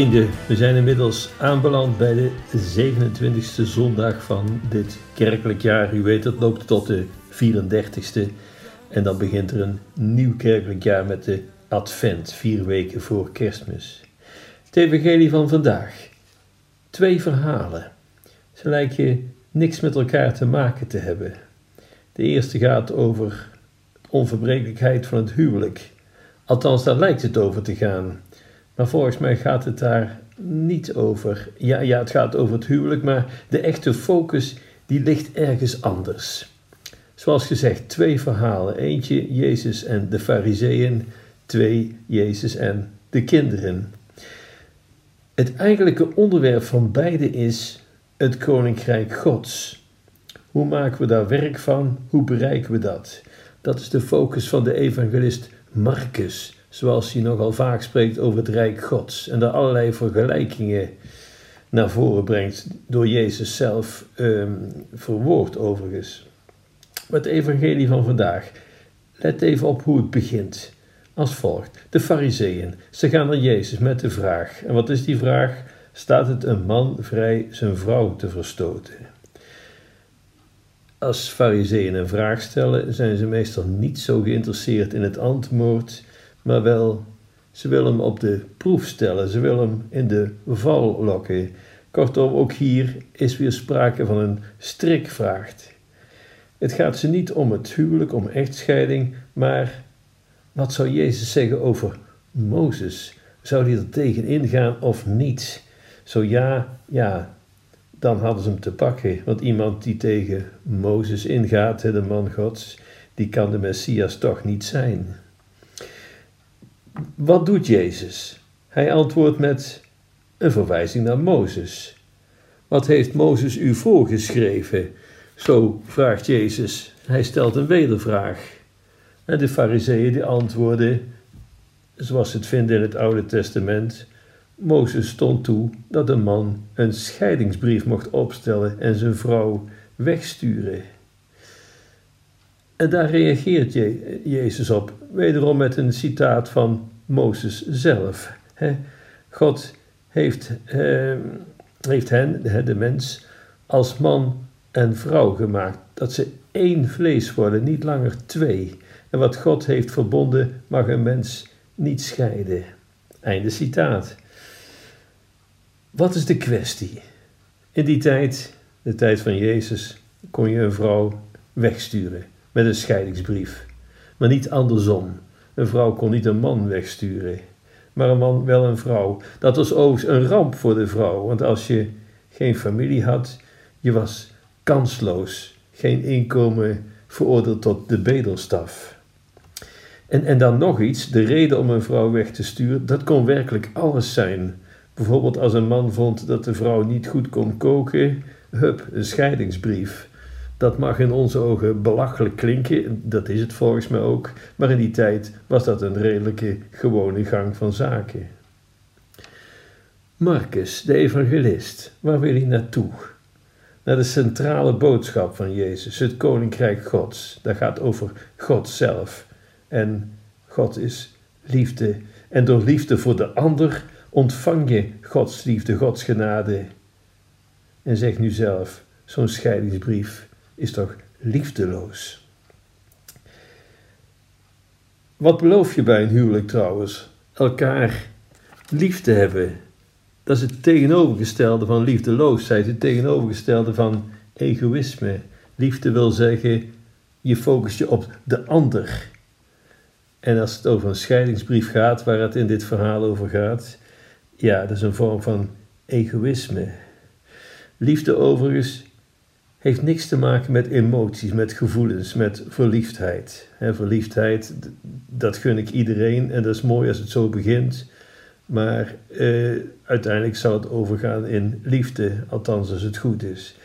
Vrienden, we zijn inmiddels aanbeland bij de 27e zondag van dit kerkelijk jaar. U weet, het loopt tot de 34e. En dan begint er een nieuw kerkelijk jaar met de Advent, vier weken voor Kerstmis. Het Evangelie van vandaag. Twee verhalen. Ze lijken niks met elkaar te maken te hebben. De eerste gaat over de onverbrekelijkheid van het huwelijk. Althans, daar lijkt het over te gaan. Maar volgens mij gaat het daar niet over. Ja, ja, het gaat over het huwelijk, maar de echte focus die ligt ergens anders. Zoals gezegd, twee verhalen. Eentje Jezus en de Fariseeën, twee Jezus en de kinderen. Het eigenlijke onderwerp van beide is het Koninkrijk Gods. Hoe maken we daar werk van? Hoe bereiken we dat? Dat is de focus van de evangelist Marcus zoals hij nogal vaak spreekt over het Rijk Gods en daar allerlei vergelijkingen naar voren brengt, door Jezus zelf um, verwoord overigens. Maar het evangelie van vandaag, let even op hoe het begint. Als volgt, de fariseeën, ze gaan naar Jezus met de vraag. En wat is die vraag? Staat het een man vrij zijn vrouw te verstoten? Als fariseeën een vraag stellen, zijn ze meestal niet zo geïnteresseerd in het antwoord maar wel, ze willen hem op de proef stellen, ze willen hem in de val lokken. Kortom, ook hier is weer sprake van een strikvraag. Het gaat ze niet om het huwelijk, om echtscheiding, maar wat zou Jezus zeggen over Mozes? Zou hij er tegen ingaan of niet? Zo ja, ja, dan hadden ze hem te pakken. Want iemand die tegen Mozes ingaat, de man Gods, die kan de Messias toch niet zijn. Wat doet Jezus? Hij antwoordt met een verwijzing naar Mozes. Wat heeft Mozes u voorgeschreven? Zo vraagt Jezus. Hij stelt een wedervraag. En de fariseeën die antwoorden, zoals ze het vinden in het Oude Testament, Mozes stond toe dat een man een scheidingsbrief mocht opstellen en zijn vrouw wegsturen. En daar reageert Jezus op, wederom met een citaat van Mozes zelf. God heeft, ehm, heeft hen, de mens, als man en vrouw gemaakt. Dat ze één vlees worden, niet langer twee. En wat God heeft verbonden, mag een mens niet scheiden. Einde citaat. Wat is de kwestie? In die tijd, de tijd van Jezus, kon je een vrouw wegsturen met een scheidingsbrief, maar niet andersom. Een vrouw kon niet een man wegsturen, maar een man wel een vrouw. Dat was overigens een ramp voor de vrouw, want als je geen familie had, je was kansloos, geen inkomen, veroordeeld tot de bedelstaf. En, en dan nog iets, de reden om een vrouw weg te sturen, dat kon werkelijk alles zijn. Bijvoorbeeld als een man vond dat de vrouw niet goed kon koken, hup, een scheidingsbrief. Dat mag in onze ogen belachelijk klinken, dat is het volgens mij ook, maar in die tijd was dat een redelijke gewone gang van zaken. Marcus, de evangelist, waar wil hij naartoe? Naar de centrale boodschap van Jezus, het koninkrijk Gods. Dat gaat over God zelf. En God is liefde. En door liefde voor de ander ontvang je Gods liefde, Gods genade. En zeg nu zelf, zo'n scheidingsbrief is toch liefdeloos? Wat beloof je bij een huwelijk trouwens? Elkaar lief te hebben. Dat is het tegenovergestelde van liefdeloosheid, het tegenovergestelde van egoïsme. Liefde wil zeggen, je focust je op de ander. En als het over een scheidingsbrief gaat, waar het in dit verhaal over gaat, ja, dat is een vorm van egoïsme. Liefde overigens heeft niks te maken met emoties, met gevoelens, met verliefdheid. verliefdheid, dat gun ik iedereen en dat is mooi als het zo begint. Maar eh, uiteindelijk zou het overgaan in liefde, althans als het goed is.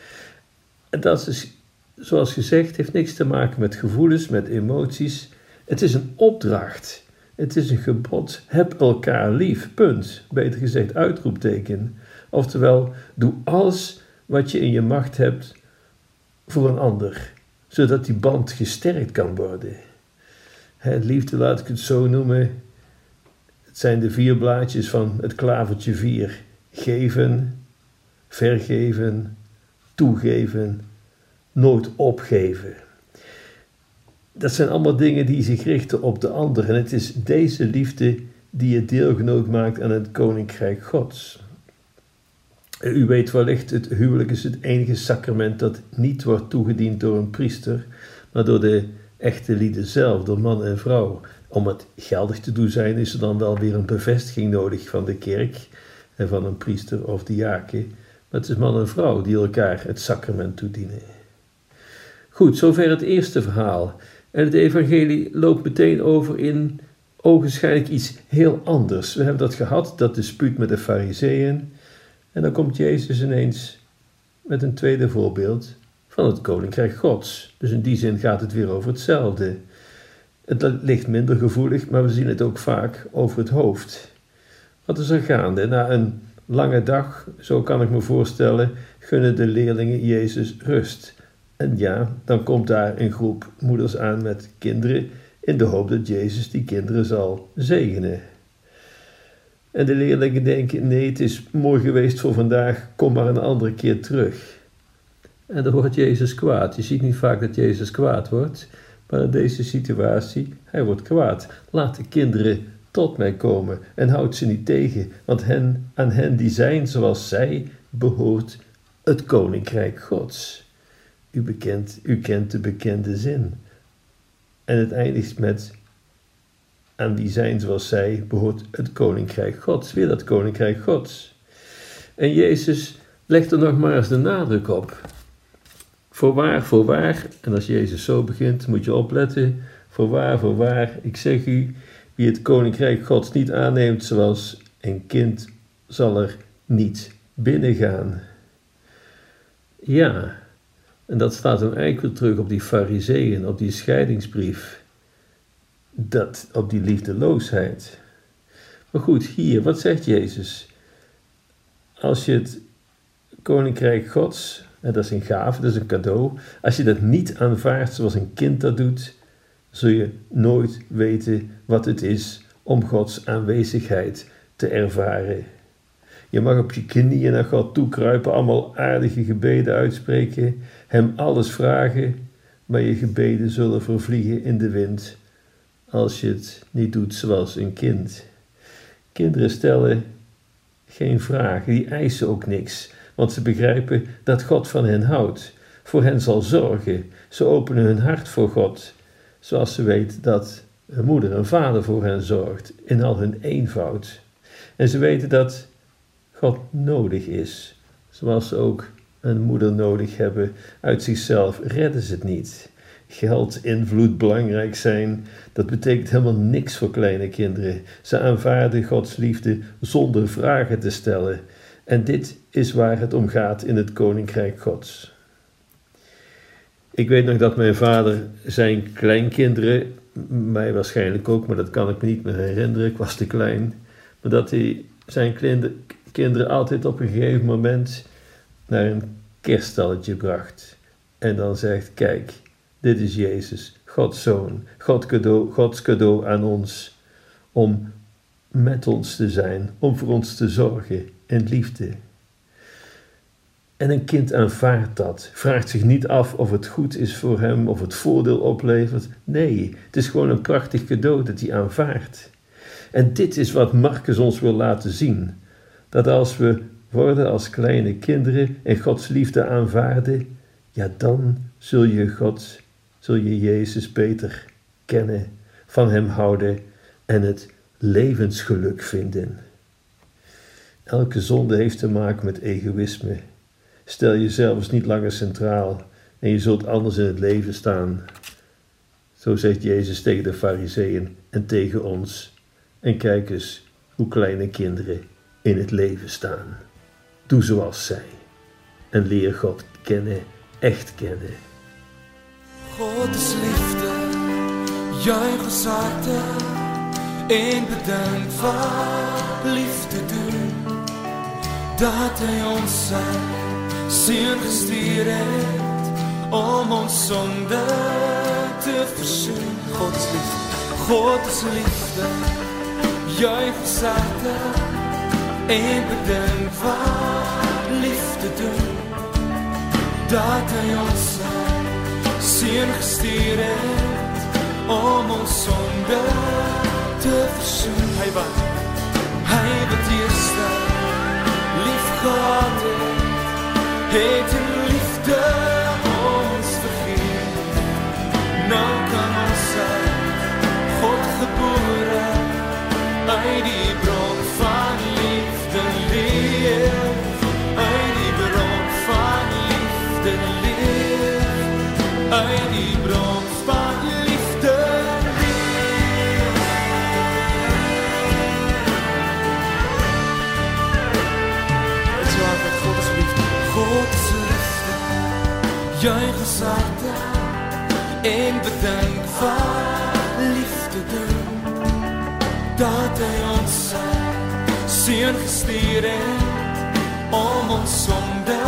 En dat is, zoals gezegd, heeft niks te maken met gevoelens, met emoties. Het is een opdracht. Het is een gebod. Heb elkaar lief. Punt. Beter gezegd, uitroepteken. Oftewel, doe alles wat je in je macht hebt voor een ander, zodat die band gesterkt kan worden. Het liefde, laat ik het zo noemen, Het zijn de vier blaadjes van het klavertje vier. Geven, vergeven, toegeven, nooit opgeven. Dat zijn allemaal dingen die zich richten op de ander. En het is deze liefde die je deelgenoot maakt aan het koninkrijk Gods. U weet wellicht, het huwelijk is het enige sacrament dat niet wordt toegediend door een priester, maar door de echte lieden zelf, door man en vrouw. Om het geldig te doen zijn, is er dan wel weer een bevestiging nodig van de kerk en van een priester of diaken. Maar het is man en vrouw die elkaar het sacrament toedienen. Goed, zover het eerste verhaal. En het evangelie loopt meteen over in ogenschijnlijk iets heel anders. We hebben dat gehad, dat dispuut met de fariseeën. En dan komt Jezus ineens met een tweede voorbeeld van het koninkrijk Gods. Dus in die zin gaat het weer over hetzelfde. Het ligt minder gevoelig, maar we zien het ook vaak over het hoofd. Wat is er gaande? Na een lange dag, zo kan ik me voorstellen, gunnen de leerlingen Jezus rust. En ja, dan komt daar een groep moeders aan met kinderen in de hoop dat Jezus die kinderen zal zegenen. En de leerlingen denken: nee, het is mooi geweest voor vandaag, kom maar een andere keer terug. En dan wordt Jezus kwaad. Je ziet niet vaak dat Jezus kwaad wordt, maar in deze situatie, hij wordt kwaad. Laat de kinderen tot mij komen en houd ze niet tegen, want hen, aan hen die zijn zoals zij behoort het koninkrijk Gods. U, bekent, u kent de bekende zin. En het eindigt met aan wie zijn zoals zij behoort het koninkrijk Gods. Weer dat koninkrijk Gods. En Jezus legt er nog maar eens de nadruk op. Voorwaar, voorwaar, en als Jezus zo begint, moet je opletten. Voorwaar, voorwaar, ik zeg u, wie het koninkrijk Gods niet aanneemt zoals een kind, zal er niet binnengaan. Ja, en dat staat dan eigenlijk weer terug op die fariseeën, op die scheidingsbrief. Dat, op die liefdeloosheid. Maar goed, hier, wat zegt Jezus? Als je het koninkrijk Gods, en dat is een gave, dat is een cadeau, als je dat niet aanvaardt zoals een kind dat doet, zul je nooit weten wat het is om Gods aanwezigheid te ervaren. Je mag op je knieën naar God toekruipen, allemaal aardige gebeden uitspreken, Hem alles vragen, maar je gebeden zullen vervliegen in de wind als je het niet doet zoals een kind. Kinderen stellen geen vragen, die eisen ook niks, want ze begrijpen dat God van hen houdt, voor hen zal zorgen. Ze openen hun hart voor God, zoals ze weten dat een moeder en vader voor hen zorgt, in al hun eenvoud. En ze weten dat God nodig is, zoals ze ook een moeder nodig hebben. Uit zichzelf redden ze het niet. Geld, invloed, belangrijk zijn, dat betekent helemaal niks voor kleine kinderen. Ze aanvaarden Gods liefde zonder vragen te stellen. En dit is waar het om gaat in het Koninkrijk Gods. Ik weet nog dat mijn vader zijn kleinkinderen, mij waarschijnlijk ook, maar dat kan ik me niet meer herinneren, ik was te klein, maar dat hij zijn kinderen altijd op een gegeven moment naar een kerststalletje bracht. En dan zegt: Kijk, dit is Jezus, Gods zoon, God cadeau, Gods cadeau aan ons, om met ons te zijn, om voor ons te zorgen in liefde. En een kind aanvaardt dat, vraagt zich niet af of het goed is voor hem, of het voordeel oplevert. Nee, het is gewoon een prachtig cadeau dat hij aanvaardt. En dit is wat Marcus ons wil laten zien: dat als we worden als kleine kinderen en Gods liefde aanvaarden, ja, dan zul je God, zul je Jezus beter kennen, van Hem houden en het levensgeluk vinden. Elke zonde heeft te maken met egoïsme. Stel jezelf eens niet langer centraal en je zult anders in het leven staan. Zo zegt Jezus tegen de Fariseeën en tegen ons. En kijk eens hoe kleine kinderen in het leven staan. Doe zoals zij en leer God kennen, echt kennen. God is liefde, Jij ons in bedenk waar wat liefde doen. Dat Hij ons zijn ziel gestuurd heeft om ons zonde te verzoenen. Godes liefde, God is liefde, Jij ons in en wat liefde doen. Dat Hij ons zijn seun gestuur het om ons sonde te versoen. Hy wat hy wat eerste liefgehad het, het in seun gestuur het om ons sonde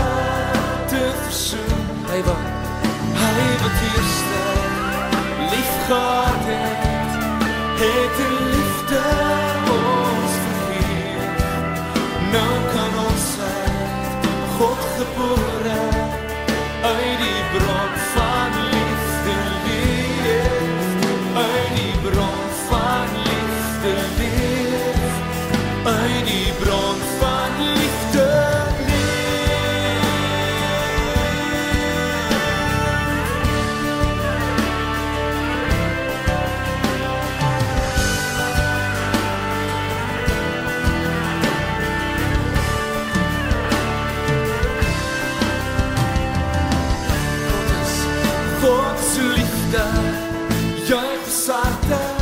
te versoen. Hy wat hy wat eerste liefgehad het, het in liefde uit die bron van liefde Gottes liefde, juich sarte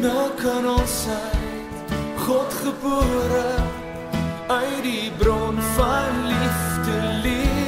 Nou kan ons uit God gebore uit die bron van liefde leef.